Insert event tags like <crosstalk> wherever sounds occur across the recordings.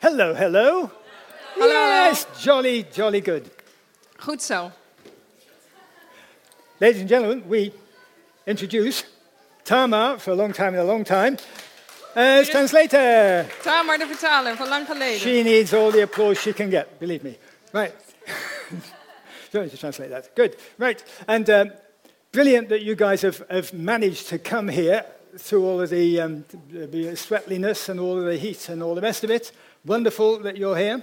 Hello, hello. Hallo. Yes, jolly, jolly good. Goed zo. Ladies and gentlemen, we introduce Tama for a long time and a long time as translator. Tamar de vertaler van lang geleden. She needs all the applause she can get, believe me. Right. <laughs> Don't need to translate that. Good. Right. And um, brilliant that you guys have, have managed to come here through all of the, um, the sweatliness and all of the heat and all the rest of it. Wonderful that you're here.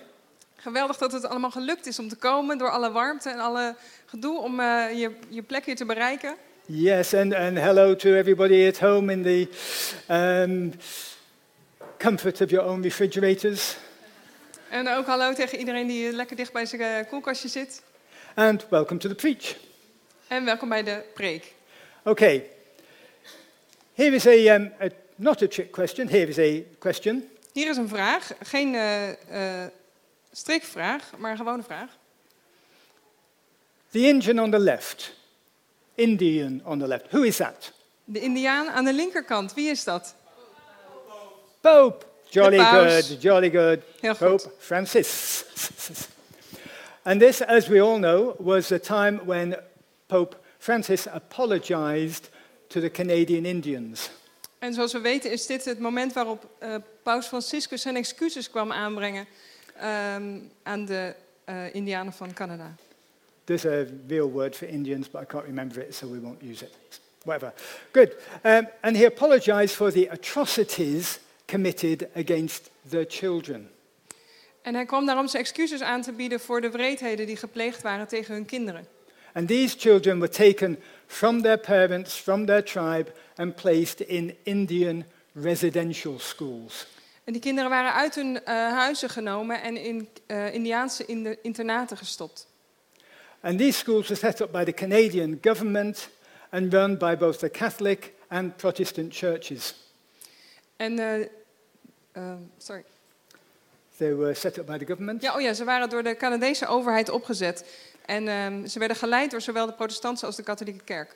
Geweldig dat het allemaal gelukt is om te komen door alle warmte en alle gedoe om eh, je, je plek hier te bereiken. Yes, and, and hello to everybody at home in the um, comfort of your own refrigerators. En ook hallo tegen iedereen die lekker dicht bij zijn eh, koelkastje zit. And welcome to the preach. En welkom bij de preek. Okay. Here is a, um, a not a trick question. Here is a question. Hier is een vraag. Geen eh, strikvraag, maar een gewone vraag. The Indian on the left. Indian on the left. Who is that? De Indiaan aan de linkerkant, wie is dat? Pope. Jolly good, jolly good. Heel goed. Pope Francis. and this, as we all know, was the time when Pope Francis apologized to the Canadian Indians. En zoals we weten is dit het moment waarop eh, Paus Franciscus zijn excuses kwam aanbrengen ehm, aan de eh, Indianen van Canada. There's a real word for Indians, but I can't remember it, so we won't use it. Whatever. Good. Um, and he apologized for the atrocities committed against the children. En hij kwam daarom zijn excuses aan te bieden voor de wreedheden die gepleegd waren tegen hun kinderen. And these children were taken from their parents, from their tribe, and placed in Indian residential schools. En die kinderen waren uit hun eh, huizen genomen en in eh, Indiaanse in de internaten gestopt. And these schools were set up by the Canadian government and run by both the Catholic and Protestant churches. En, eh, sorry. They were set up by the government. Ja, oh ja, ze waren door de Canadese overheid opgezet. En ehm, ze werden geleid door zowel de protestantse als de katholieke kerk.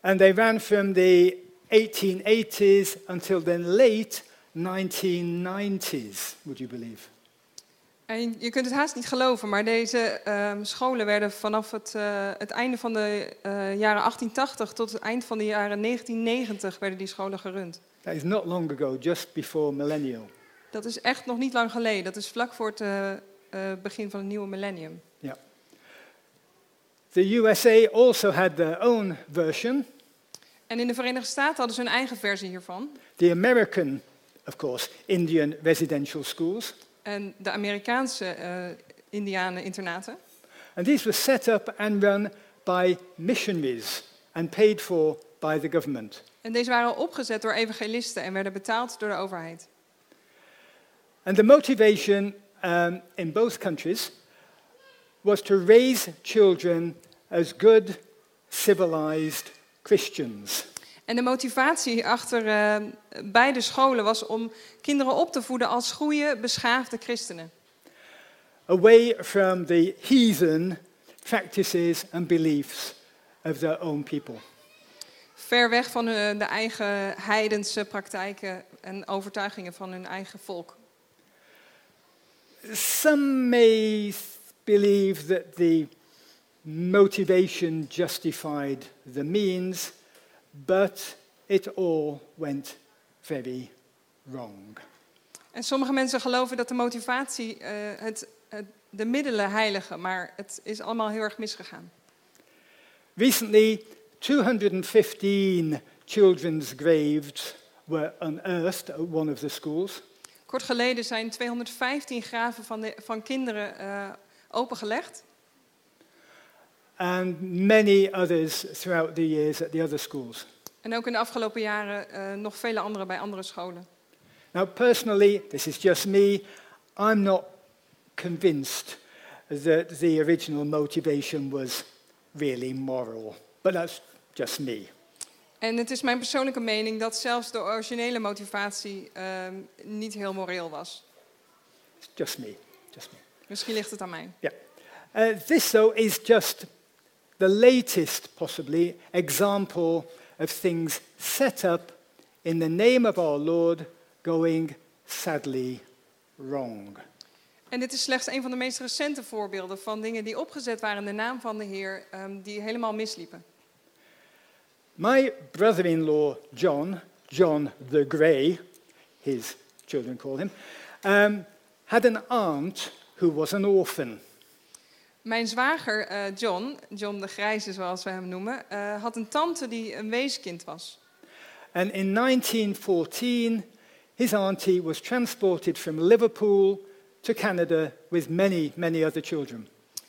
And they ran from the 1880s until the late 1990s, would you believe? En je kunt het haast niet geloven, maar deze ehm, scholen werden vanaf het, eh, het einde van de eh, jaren 1880 tot het eind van de jaren 1990 werden die scholen gerund. That is not long ago, just before millennial. Dat is echt nog niet lang geleden. Dat is vlak voor het eh, begin van het nieuwe millennium. The USA also had their own version. En in de Verenigde Staten hadden ze hun eigen versie hiervan. The American, of course, Indian residential schools. En de Amerikaanse eh Indianen-internaten. And these were set up and run by missionaries and paid for by the government. En deze waren opgezet door evangelisten en werden betaald door de overheid. And the motivation um, in both countries was to raise children as good, civilized Christians. En de motivatie achter eh, beide scholen was om kinderen op te voeden als goede, beschaafde christenen. away from the heathen practices and beliefs of their own people. Ver weg van hun, de eigen heidense praktijken en overtuigingen van hun eigen volk. Some may believe that the motivation justified the means, but it all went very wrong. En sommige mensen geloven dat de motivatie eh, het, de middelen heiligen, maar het is allemaal heel erg misgegaan. Recently, 215 children's graves were unearthed at one of the schools. Kort geleden zijn 215 graven van, de, van kinderen eh, opengelegd. and many others throughout the years at the other schools. En ook in de afgelopen jaren eh, nog vele andere bij andere scholen. Now, personally, this is just me, I'm not convinced that the original motivation was really moral, but that's just me. En het is mijn persoonlijke mening dat zelfs de originele motivatie ehm, niet heel moreel was. It's just me, just me. Misschien ligt het aan mij. Yeah. Uh, this, though, is just the latest, possibly, example of things set up in the name of our Lord going sadly wrong. En dit is slechts een van de meest recente voorbeelden van dingen die opgezet waren in de naam van de Heer, ehm, die helemaal misliepen. My brother in law, John, John the Grey, his children call him, um, had an aunt who was an orphan. Mijn zwager eh, John, John de Grijze zoals we hem noemen, eh, had een tante die een weeskind was. And in 1914, his auntie was transported from Liverpool to Canada with many, many other children.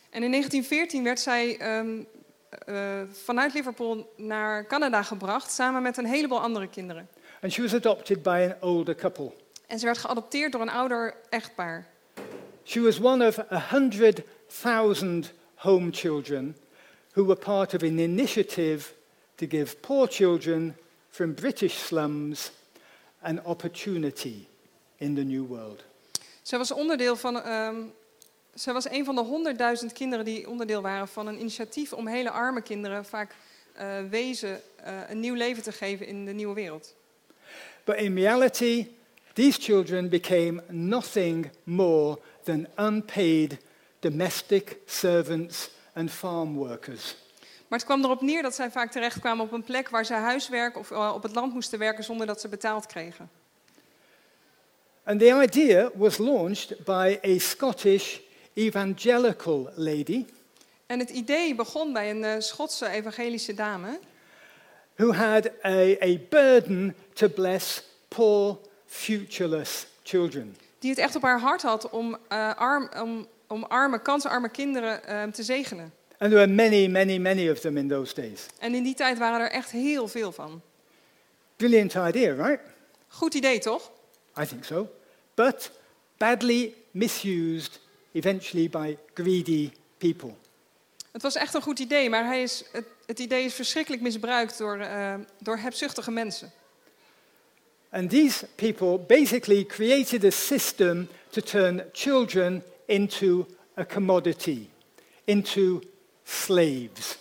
En in 1914 werd zij ehm, eh, vanuit Liverpool naar Canada gebracht, samen met een heleboel andere kinderen. And she was adopted by an older couple. En ze werd geadopteerd door een ouder echtpaar. She was one of 100,000 home children who were part of an initiative to give poor children from British slums an opportunity in the new world. Zij was onderdeel van. ehm zij was een van de honderdduizend kinderen die onderdeel waren van een initiatief om hele arme kinderen, vaak eh, wezen, eh, een nieuw leven te geven in de nieuwe wereld. But in reality, these children became nothing more than unpaid domestic servants and farm workers. Maar het kwam erop neer dat zij vaak terechtkwamen op een plek waar zij huiswerk of eh, op het land moesten werken zonder dat ze betaald kregen. And the idea was launched by a Scottish evangelical lady En het idee begon bij een eh, Schotse evangelische dame. who had a, a burden to bless poor, futureless children. Die het echt op haar hart had om, eh, arm, om, om arme, kansarme kinderen eh, te zegenen. And there were many, many, many of them in those days. En in die tijd waren er echt heel veel van. Brilliant idea, right? Goed idee, toch? I think so. But badly misused eventually by greedy people. Het was echt een goed idee, maar hij is, het, het idee is verschrikkelijk misbruikt door, eh, door hebzuchtige mensen. And these people basically created a system to turn children into a commodity, into slaves.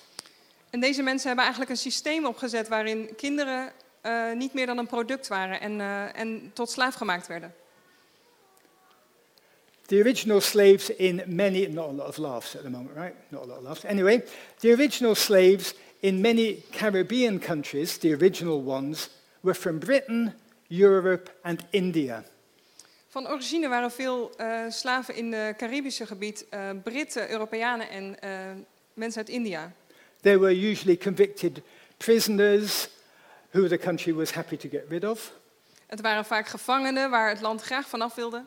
En deze mensen hebben eigenlijk een systeem opgezet waarin kinderen eh, niet meer dan een product waren en, eh, en tot slaaf gemaakt werden. The original slaves in many, not a lot of laughs at the moment, right? Not a lot of laughs. Anyway, the original slaves in many Caribbean countries, the original ones, were from Britain, Europe, and India. Van origine waren veel eh, slaven in het Caribische gebied eh, Britten, Europeanen en eh, mensen uit India. They were usually convicted prisoners who the country was happy to get rid of, Het waren vaak gevangenen waar het land graag vanaf wilde.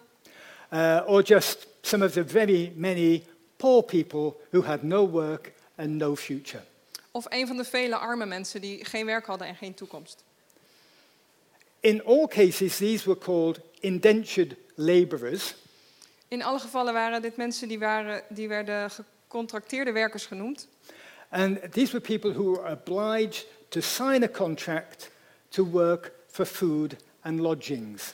uh, or just some of the very many poor people who had no work and no future. Of een van de vele arme mensen die geen werk hadden en geen toekomst. In all cases, these were called indentured laborers, In alle gevallen waren dit mensen die, waren, die werden gecontracteerde werkers genoemd. and these were people who were obliged to sign a contract to work for food and lodgings.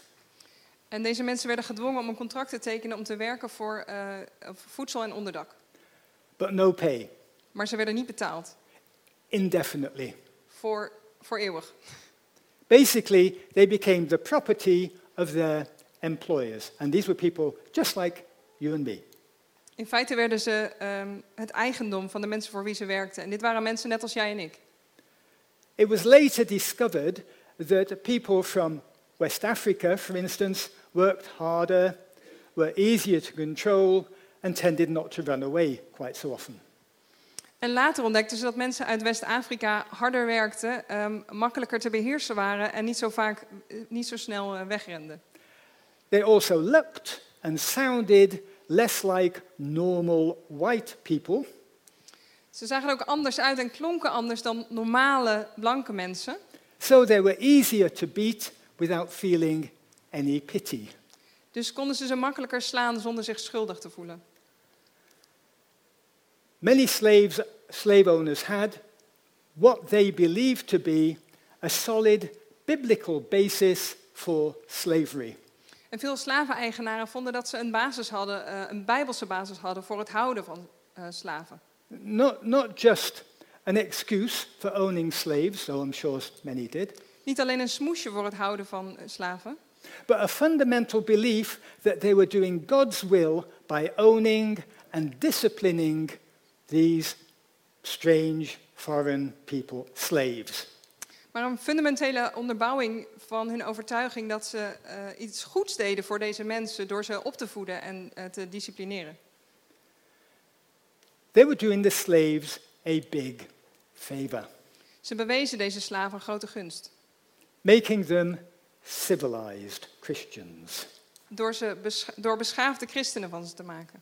En deze mensen werden gedwongen om een contract te tekenen om te werken voor eh, voedsel en onderdak. but no pay, Maar ze werden niet betaald. indefinitely. Voor, voor eeuwig. Basically, they became the property of their employers. And these were people just like you and me. In feite werden ze ehm, het eigendom van de mensen voor wie ze werkten. En dit waren mensen net als jij en ik. It was later discovered that people from West Africa, for instance, worked harder, were easier to control, and tended not to run away quite so often. En later ontdekten ze dat mensen uit West-Afrika harder werkten, ehm, makkelijker te beheersen waren en niet zo vaak, eh, niet zo snel eh, wegrenden. They also looked and sounded less like normal white people, Ze zagen er ook anders uit en klonken anders dan normale blanke mensen. so they were easier to beat without feeling any pity. Dus konden ze ze makkelijker slaan zonder zich schuldig te voelen. Many slaves, slave owners had what they believed to be a solid biblical basis for slavery. En veel slaveneigenaren vonden dat ze een basis hadden, eh, een bijbelse basis hadden voor het houden van eh, slaven. Not, not just an excuse for owning slaves, though I'm sure many did, Niet alleen een smoesje voor het houden van eh, slaven, but a fundamental belief that they were doing God's will by owning and disciplining these strange foreign people, slaves. Maar een fundamentele onderbouwing van hun overtuiging dat ze eh, iets goeds deden voor deze mensen door ze op te voeden en eh, te disciplineren. They were doing the slaves a big favor, Ze bewezen deze slaven een grote gunst. making them civilized Christians. Door, ze door beschaafde christenen van ze te maken.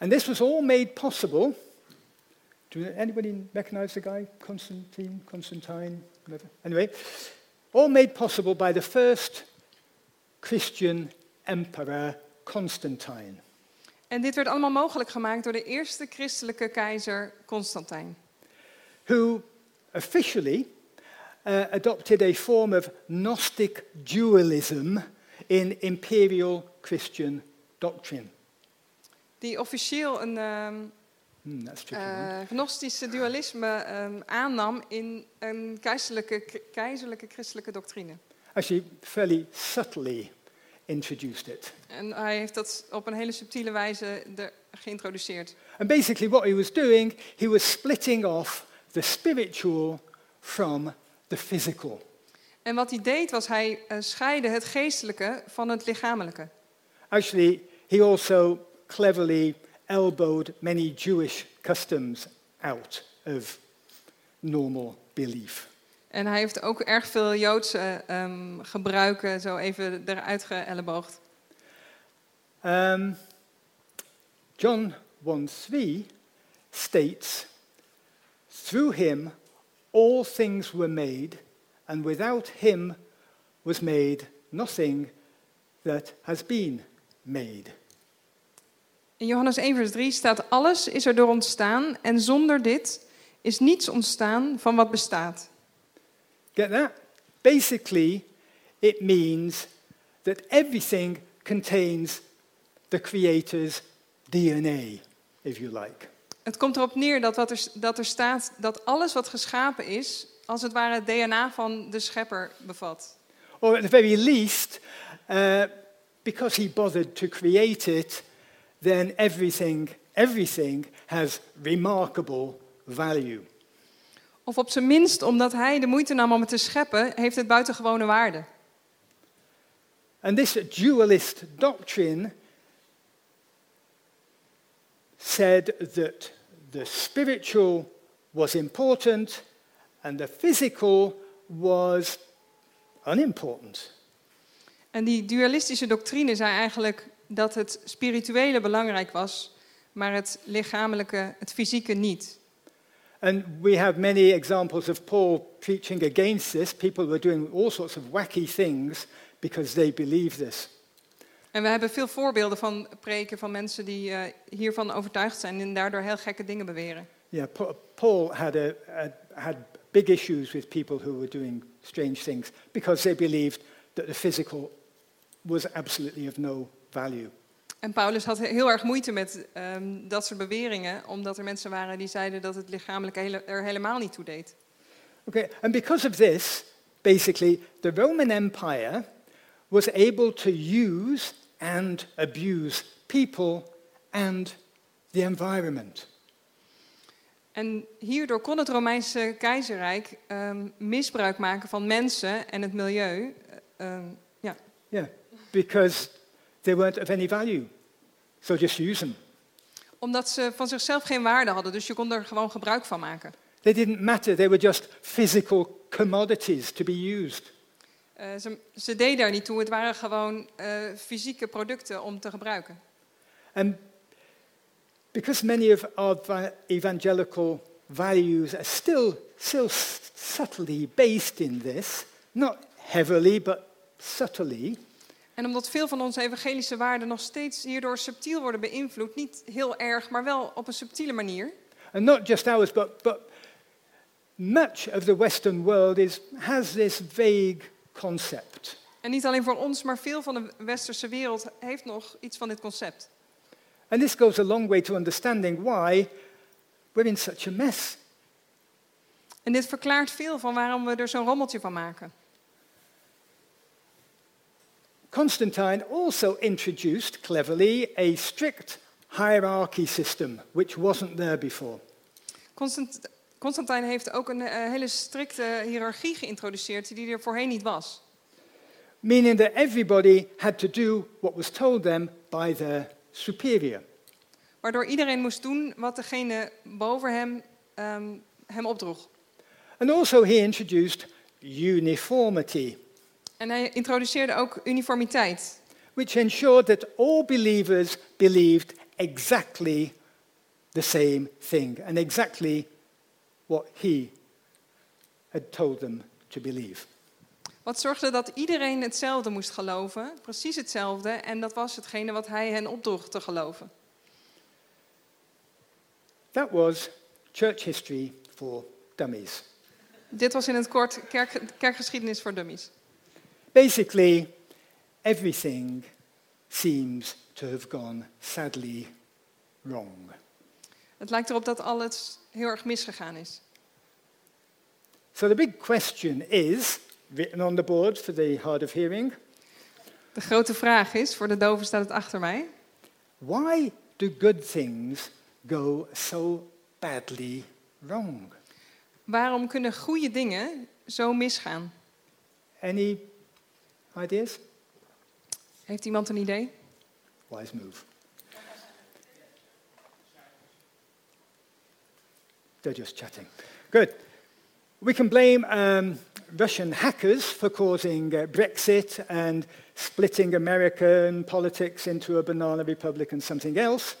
And this was all made possible. Do anybody recognize the guy? Constantine, Constantine, whatever. Anyway, all made possible by the first Christian emperor, Constantine. En dit werd allemaal mogelijk gemaakt door de eerste christelijke keizer Constantijn. who officially uh, adopted a form of Gnostic dualism in imperial Christian doctrine. Die officieel een one. eh, gnostische dualisme ehm, aannam in een keizerlijke, keizerlijke christelijke doctrine. Actually, fairly subtly introduced it. En hij heeft dat op een hele subtiele wijze er geïntroduceerd. And basically, what he was doing, he was splitting off the spiritual from the physical. En wat hij deed was hij eh, scheidde het geestelijke van het lichamelijke. Actually, he also cleverly elbowed many Jewish customs out of normal belief. En hij heeft ook erg veel Joodse ehm, gebruiken zo even eruit geëlleboogd. Um, John 1:3 states, "Through him all things were made, and without him was made nothing that has been made." In Johannes 1 vers 3 staat, alles is erdoor ontstaan en zonder dit is niets ontstaan van wat bestaat. Get that? Basically, it means that everything contains the Creator's DNA, if you like. Het komt erop neer dat, wat er, dat er staat dat alles wat geschapen is, als het ware het DNA van de schepper bevat. Or at the very least, uh, because he bothered to create it, then everything, everything has remarkable value. Of op zijn minst, omdat hij de moeite nam om het te scheppen, heeft het buitengewone waarde. And this dualist doctrine said that the spiritual was important and the physical was unimportant. En die dualistische doctrine zei eigenlijk dat het spirituele belangrijk was, maar het lichamelijke, het fysieke niet. And we have many examples of Paul preaching against this. People were doing all sorts of wacky things because they believe this. En we hebben veel voorbeelden van preken van mensen die eh, hiervan overtuigd zijn en daardoor heel gekke dingen beweren. Yeah, Pa- Paul had, a, a, had big issues with people who were doing strange things because they believed that the physical was absolutely of no value. En Paulus had heel erg moeite met ehm, dat soort beweringen, omdat er mensen waren die zeiden dat het lichamelijke hele- er helemaal niet toe deed. Okay, and because of this, basically, the Roman Empire was able to use and abuse people and the environment. En hierdoor kon het Romeinse keizerrijk ehm, misbruik maken van mensen en het milieu. eh, ehm, ja. Yeah, because they weren't of any value. So just use them. Omdat ze van zichzelf geen waarde hadden, dus je kon er gewoon gebruik van maken. They didn't matter, they were just physical commodities to be used. Eh, ze, ze deden daar niet toe, het waren gewoon eh, fysieke producten om te gebruiken. And because many of our va- evangelical values are still, still subtly based in this, not heavily, but subtly, En omdat veel van onze evangelische waarden nog steeds hierdoor subtiel worden beïnvloed, niet heel erg, maar wel op een subtiele manier. and not just ours, but, but much of the Western world is, has this vague concept. En niet alleen voor ons, maar veel van de westerse wereld heeft nog iets van dit concept. And this goes a long way to understanding why we're in such a mess. En dit verklaart veel van waarom we er zo'n rommeltje van maken. Constantine also introduced cleverly a strict hierarchy system, which wasn't there before. Constant, Constantijn heeft ook een eh, hele strikte hiërarchie geïntroduceerd die er voorheen niet was. meaning that everybody had to do what was told them by their superior. Waardoor iedereen moest doen wat degene boven hem ehm, hem opdroeg. And also, he introduced uniformity, En hij introduceerde ook uniformiteit. which ensured that all believers believed exactly the same thing and exactly what he had told them to believe. Wat zorgde dat iedereen hetzelfde moest geloven, precies hetzelfde, en dat was hetgene wat hij hen opdroeg te geloven. That was church history for dummies. Dit was in het kort kerk, kerkgeschiedenis voor dummies. Basically, everything seems to have gone sadly wrong. Het lijkt erop dat alles heel erg misgegaan is. So the big question is written on the board for the hard of hearing De grote vraag is, voor de doven staat het achter mij, why do good things go so badly wrong? waarom kunnen goede dingen zo misgaan? Any ideas? Heeft iemand een idee? Wise move. They're just chatting. Good. We can blame um, Russian hackers for causing uh, Brexit and splitting American politics into a banana republic and something else,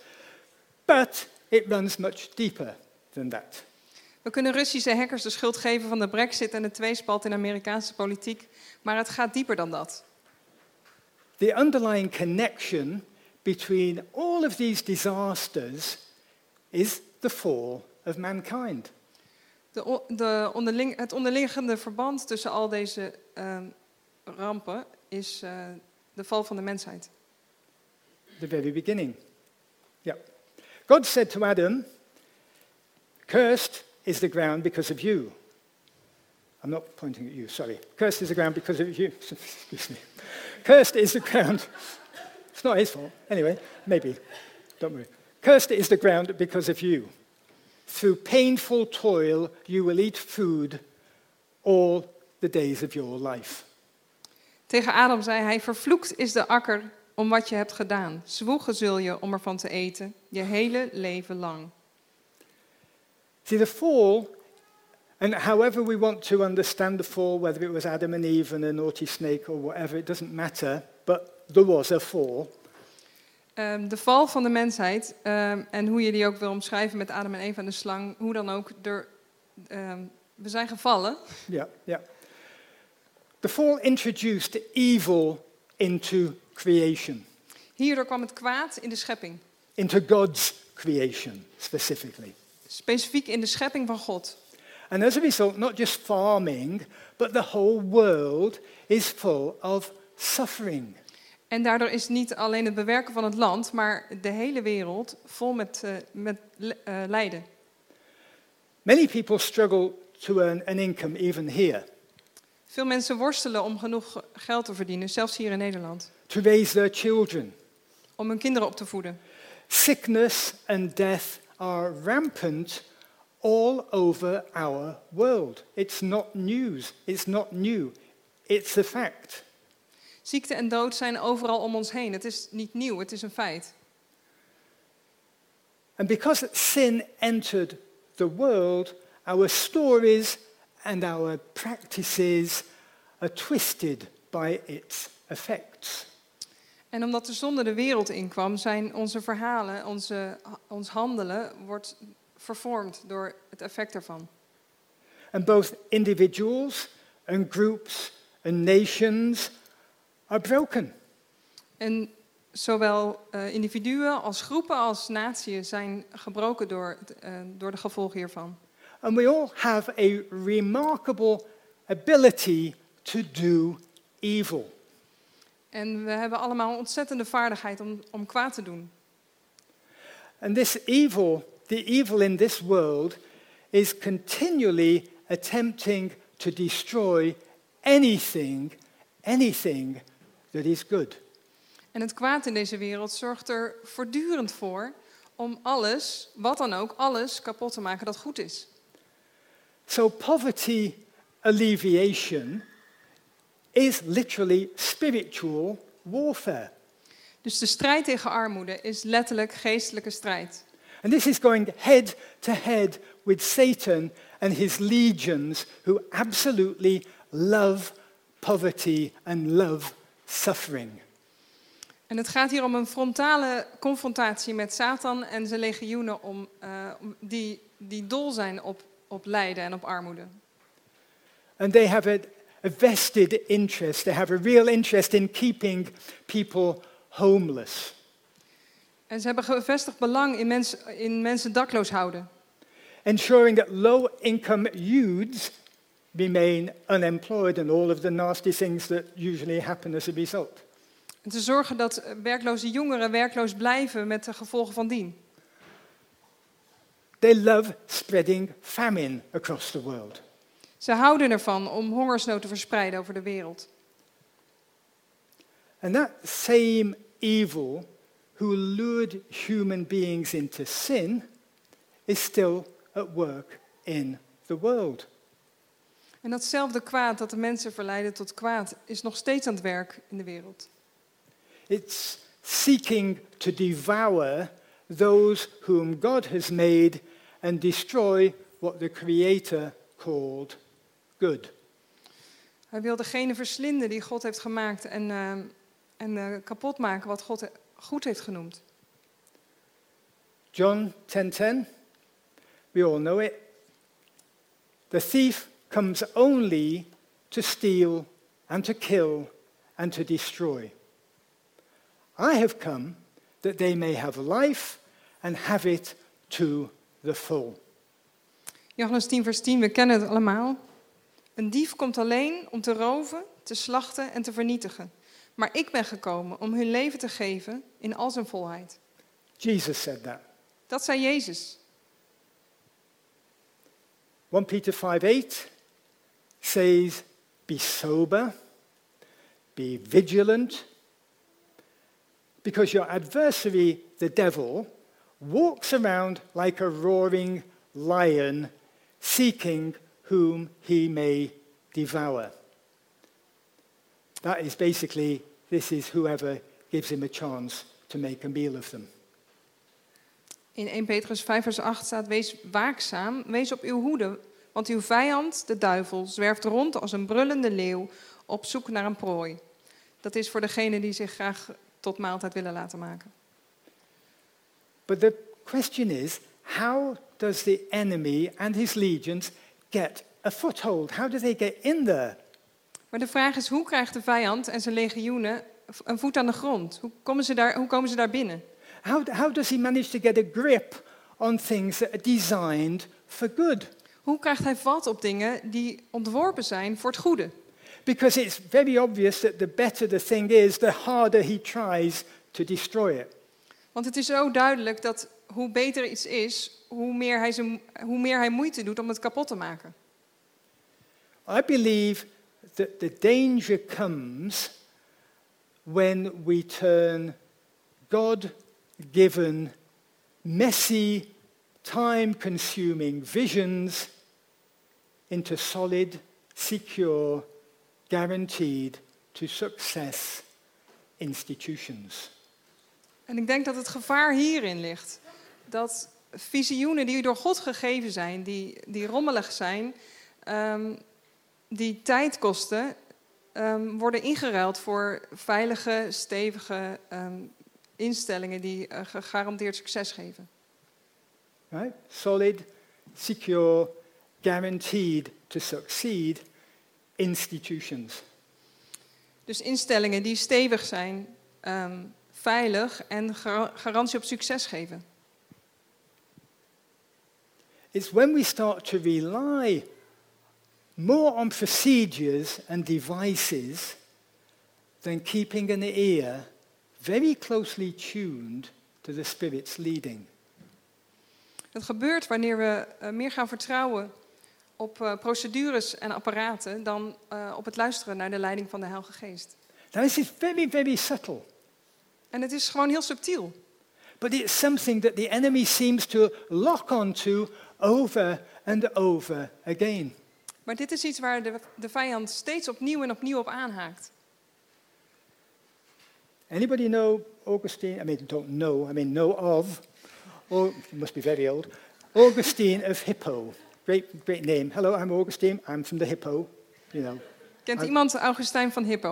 but it runs much deeper than that. We kunnen Russische hackers de schuld geven van de brexit en de tweespalt in Amerikaanse politiek, maar het gaat dieper dan dat. The underlying connection between all of these disasters is the fall of mankind. De, de onderling, het onderliggende verband tussen al deze ehm, rampen is eh, de val van de mensheid. the very beginning. Yeah. God said to Adam, Cursed is the ground because of you. I'm not pointing at you, sorry. Cursed is the ground because of you. <laughs> Excuse me. Cursed is the ground. <laughs> It's not his fault. Anyway, maybe. Don't worry. Cursed is the ground because of you. Through painful toil, you will eat food all the days of your life. Tegen Adam zei hij: Vervloekt is de akker om wat je hebt gedaan. Zwoegen zul je om ervan te eten, je hele leven lang. See, the fall, and however we want to understand the fall, whether it was Adam and Eve and a naughty snake or whatever, it doesn't matter, but there was a fall. Ehm, de val van de mensheid, ehm, en hoe je die ook wil omschrijven met Adam en Eva en de slang, hoe dan ook, er, ehm, we zijn gevallen. Yeah, yeah. The fall introduced evil into creation, Hierdoor kwam het kwaad in de schepping. into God's creation specifically. Specifiek in de schepping van God. And as a result, not just farming, but the whole world is full of suffering. En daardoor is niet alleen het bewerken van het land, maar de hele wereld vol met, eh, met eh, lijden. Many people struggle to earn an income even here, Veel mensen worstelen om genoeg geld te verdienen, zelfs hier in Nederland. to raise their children. Om hun kinderen op te voeden. Sickness and death are rampant all over our world. It's not news. It's not new. It's a fact. Ziekte en dood zijn overal om ons heen. Het is niet nieuw, het is een feit. And because sin entered the world, our stories and our practices are twisted by its effects. En omdat de zonde de wereld inkwam, zijn onze verhalen, onze, ons handelen, wordt vervormd door het effect ervan. And both individuals and groups and nations are broken. En zowel eh, individuen als groepen als naties zijn gebroken door, eh, door de gevolgen hiervan. And we all have a remarkable ability to do evil. En we hebben allemaal een ontzettende vaardigheid om, om kwaad te doen. And this evil, the evil in this world, is continually attempting to destroy anything, anything that is good. En het kwaad in deze wereld zorgt er voortdurend voor om alles, wat dan ook, alles kapot te maken dat goed is. So poverty alleviation is literally spiritual warfare. Dus de strijd tegen armoede is letterlijk geestelijke strijd. And this is going head to head with Satan and his legions who absolutely love poverty and love suffering. En het gaat hier om een frontale confrontatie met Satan en zijn legioenen om, om- die, die dol zijn op, op lijden en op armoede. And they have a, vested interest, they have a real interest in keeping people homeless. En ze hebben gevestigd belang in, mens, in mensen dakloos houden. ensuring that low income youths remain unemployed and all of the nasty things that usually happen as a result. En te zorgen dat werkloze jongeren werkloos blijven met de gevolgen van dien. They love spreading famine across the world. Ze houden ervan om hongersnood te verspreiden over de wereld. And that same evil who lured human beings into sin is still at work in the world. En datzelfde kwaad dat de mensen verleiden tot kwaad is nog steeds aan het werk in de wereld. It's seeking to devour those whom God has made and destroy what the Creator called good. Hij wil degene verslinden die God heeft gemaakt en, eh, en eh, kapot maken wat God goed heeft genoemd. John 10:10 We all know it. The thief comes only to steal and to kill and to destroy. I have come that they may have life and have it to the full. Johannes 10, vers 10, we kennen het allemaal. Een dief komt alleen om te roven, te slachten en te vernietigen. Maar ik ben gekomen om hun leven te geven in al zijn volheid. Jesus said that. Dat zei Jezus. 1 Peter 5 8 says, Be sober, be vigilant, because your adversary, the devil, walks around like a roaring lion, seeking whom he may devour. That is basically, this is whoever gives him a chance to make a meal of them. In 1 Petrus 5, vers 8 staat: Wees waakzaam, wees op uw hoede. Want uw vijand, de duivel, zwerft rond als een brullende leeuw op zoek naar een prooi. Dat is voor degenen die zich graag tot maaltijd willen laten maken. But the question is how does the enemy and his legions get a foothold? How do they get in there? Maar de vraag is: hoe krijgt de vijand en zijn legioenen een voet aan de grond? Hoe komen ze daar, hoe komen ze daar binnen? How, how does he manage to get a grip on things that are designed for good? Hoe krijgt hij vat op dingen die ontworpen zijn voor het goede? Because it's very obvious that the better the thing is, the harder he tries to destroy it. Want het is zo duidelijk dat hoe beter iets is, hoe meer hij, zijn, hoe meer hij moeite doet om het kapot te maken. I believe that the danger comes when we turn God given, messy, time consuming visions into solid, secure, guaranteed to success institutions. En ik denk dat het gevaar hierin ligt. Dat visioenen die door God gegeven zijn, die, die rommelig zijn, ehm, die tijd kosten, ehm, worden ingeruild voor veilige, stevige ehm, instellingen die eh, gegarandeerd succes geven. Right? Solid, secure, guaranteed to succeed institutions. Dus instellingen die stevig zijn, veilig en gar- garantie op succes geven. It's when we start to rely more on procedures and devices than keeping an ear very closely tuned to the Spirit's leading. Dat gebeurt wanneer we eh, meer gaan vertrouwen op eh, procedures en apparaten dan eh, op het luisteren naar de leiding van de Heilige Geest. Now, this is very, very subtle, En het is gewoon heel subtiel. but it's something that the enemy seems to lock onto over and over again. Maar dit is iets waar de, de vijand steeds opnieuw en opnieuw op aanhaakt. Anybody know Augustine? I mean, don't know, I mean, know of. You must be very old. Augustine of Hippo. Great, great name. Hello, I'm Augustine. I'm from the Hippo. You know. Kent iemand Augustijn van Hippo?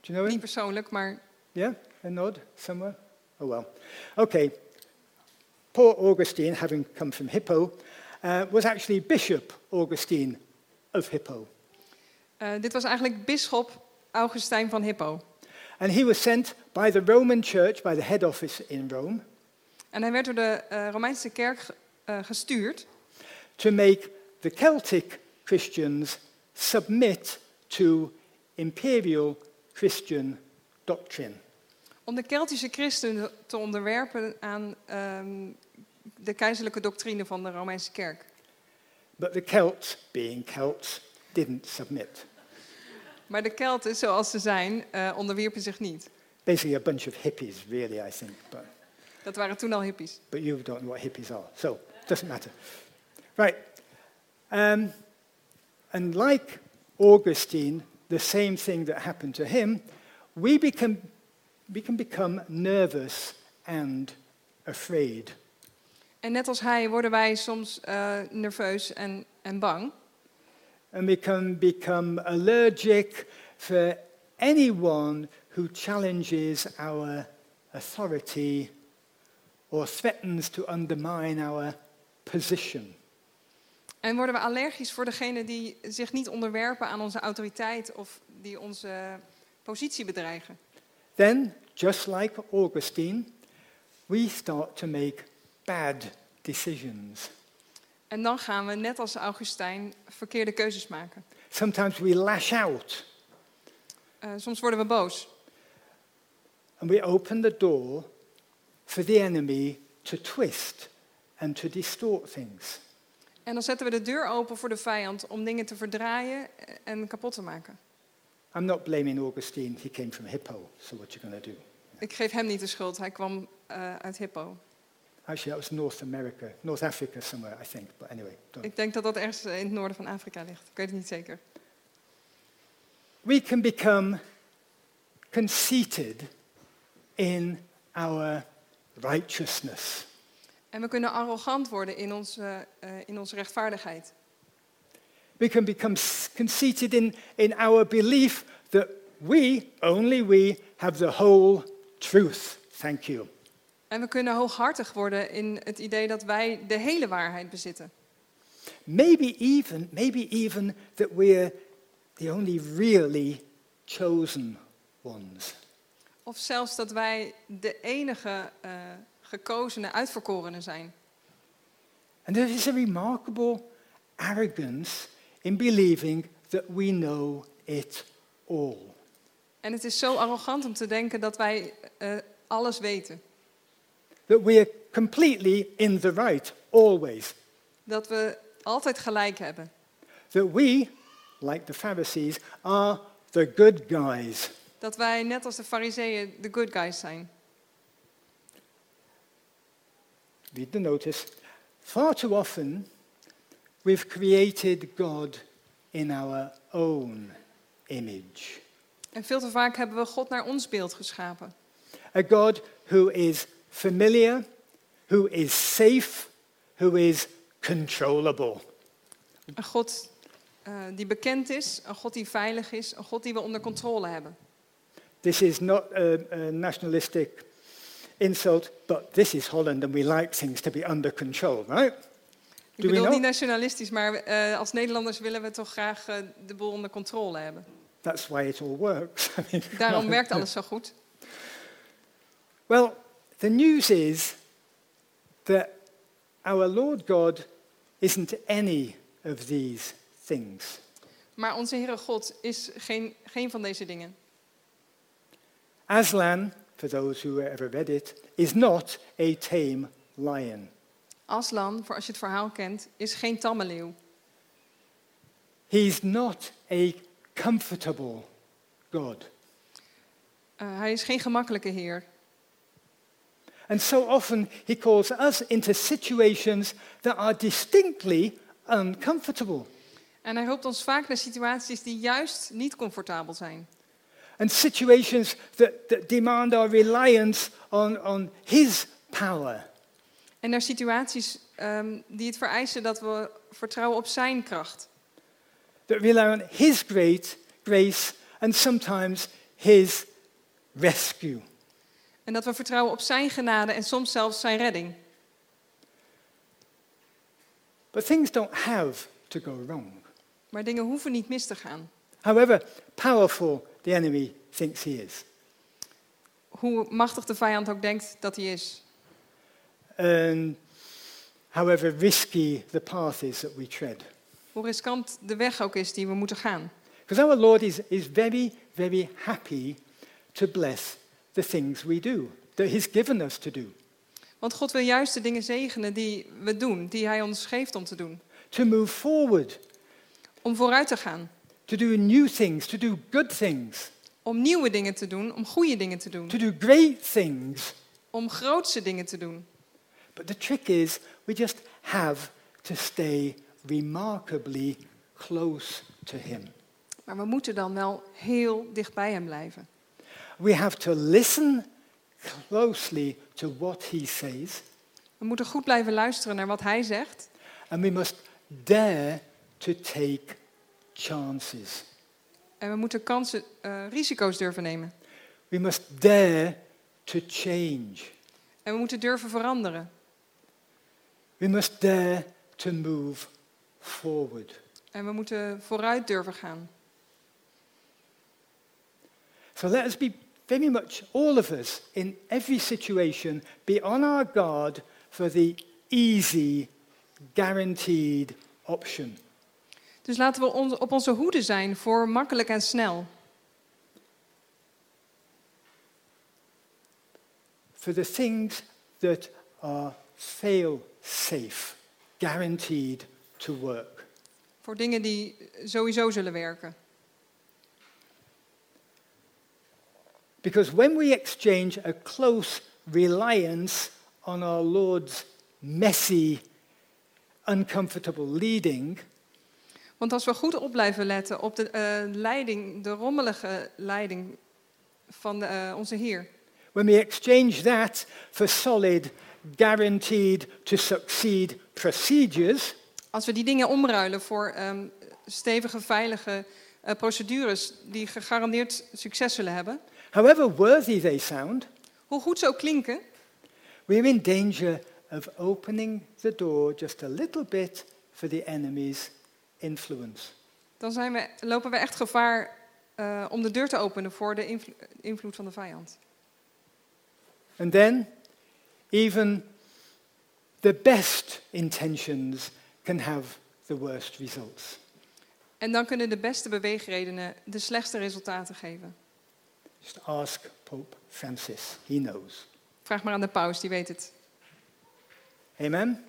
Do you know Niet him? persoonlijk, maar Yeah? A nod somewhere? Oh, well. Okay. Poor Augustine, having come from Hippo, uh, was actually Bishop Augustine of Hippo. eh, dit was eigenlijk bisschop Augustijn van Hippo. And he was sent by the Roman Church, by the head office in Rome, En hij werd door de eh, Romeinse kerk eh, gestuurd to make the Celtic Christians submit to imperial Christian doctrine. om de Keltische christenen te onderwerpen aan ehm, de keizerlijke doctrine van de Romeinse kerk. But the Celts, being Celts, didn't submit. Maar de Kelten, zoals ze zijn, eh, onderwierpen zich niet. Basically, a bunch of hippies, really, I think. But, Dat waren toen al hippies. but you don't know what hippies are, so it doesn't matter. Right. Um, and like Augustine, the same thing that happened to him, we, become, we can become nervous and afraid. En net als hij worden wij soms eh, nerveus en, en bang. And we can become allergic for anyone who challenges our authority or threatens to undermine our position. En worden we allergisch voor degenen die zich niet onderwerpen aan onze autoriteit of die onze positie bedreigen. Then, just like Augustine, we start to make bad decisions. En dan gaan we, net als Augustijn, verkeerde keuzes maken. Sometimes we lash out Eh, soms worden we boos. and we open the door for the enemy to twist and to distort things. En dan zetten we de deur open voor de vijand om dingen te verdraaien en kapot te maken. I'm not blaming Augustine, he came from Hippo, so what you to do? Ik geef hem niet de schuld, hij kwam eh, uit Hippo. Actually, that was North America, North Africa somewhere, I think. But anyway, don't. Ik denk dat dat ergens in het noorden van Afrika ligt. Ik weet het niet zeker. we can become conceited in our righteousness. En we kunnen arrogant worden in onze, eh, in onze rechtvaardigheid. We can become conceited in, in our belief that we, only we, have the whole truth. Thank you. En we kunnen hooghartig worden in het idee dat wij de hele waarheid bezitten. Maybe even, maybe even that we're the only really chosen ones. Of zelfs dat wij de enige eh gekozene, uitverkorenen zijn. And there is a remarkable arrogance in believing that we know it all. En het is zo arrogant om te denken dat wij eh, alles weten. That we are completely in the right, always. Dat we altijd gelijk hebben. That we, like the Pharisees, are the good guys. Dat wij net als de fariseeën de good guys zijn. Read the notice. Far too often, we've created God in our own image. En veel te vaak hebben we God naar ons beeld geschapen. A God who is familiar, who is safe, who is controllable. Een God eh, die bekend is, een God die veilig is, een God die we onder controle hebben. This is not a, a nationalistic insult, but this is Holland and we like things to be under control, right? Ik Do bedoel niet nationalistisch, maar eh, als Nederlanders willen we toch graag eh, de boel onder controle hebben. That's why it all works. <laughs> Daarom <laughs> werkt alles zo goed. Well, the news is that our Lord God isn't any of these things. Maar onze Heere God is geen, geen van deze dingen. Aslan, for those who ever read it, is not a tame lion. Aslan, voor als je het verhaal kent, is geen tamme leeuw. He's not a comfortable God. Uh, hij is geen gemakkelijke Heer. And so often he calls us into situations that are distinctly uncomfortable. En hij roept ons vaak naar situaties die juist niet comfortabel zijn. And situations that, that demand our reliance on, on his power. En naar situaties um, die het vereisen dat we vertrouwen op zijn kracht. That rely on his great grace and sometimes his rescue. En dat we vertrouwen op zijn genade en soms zelfs zijn redding. But things don't have to go wrong. Maar dingen hoeven niet mis te gaan. However powerful the enemy thinks he is. Hoe machtig de vijand ook denkt dat hij is. And however risky the path is that we tread. Hoe riskant de weg ook is die we moeten gaan. Because our Lord is, is very, very happy to bless the things we do, that He's given us to do. Want God wil juist de dingen zegenen die we doen, die Hij ons geeft om te doen. To move forward. Om vooruit te gaan. To do new things, to do good things. Om nieuwe dingen te doen, om goede dingen te doen. To do great things. Om grootse dingen te doen. But the trick is, we just have to stay remarkably close to Him. Maar we moeten dan wel heel dicht bij Hem blijven. We have to listen closely to what He says. We moeten goed blijven luisteren naar wat Hij zegt. And we must dare to take chances. En we moeten kansen, uh, risico's durven nemen. We must dare to change. En we moeten durven veranderen. We must dare to move forward. En we moeten vooruit durven gaan. So let us be very much, all of us, in every situation, be on our guard for the easy, guaranteed option. Dus laten we on op onze hoede zijn voor makkelijk en snel. For the things that are fail safe, guaranteed to work. Voor dingen die sowieso zullen werken. Because when we exchange a close reliance on our Lord's messy, uncomfortable leading. Want als we goed op blijven letten op de uh, leiding, de rommelige leiding van de, uh, onze Heer. When we exchange that for solid, guaranteed to succeed procedures. Als we die dingen omruilen voor um, stevige, veilige uh, procedures die gegarandeerd succes zullen hebben. However worthy they sound. Hoe goed ze ook klinken. We're in danger of opening the door just a little bit for the enemy's influence. Dan zijn we, lopen we echt gevaar uh, om de deur te openen voor de invlo invloed van de vijand. And then, even the best intentions can have the worst results. En dan kunnen de beste beweegredenen de slechtste resultaten geven. Just ask Pope Francis. He knows. Vraag maar aan de paus, die weet het. Amen.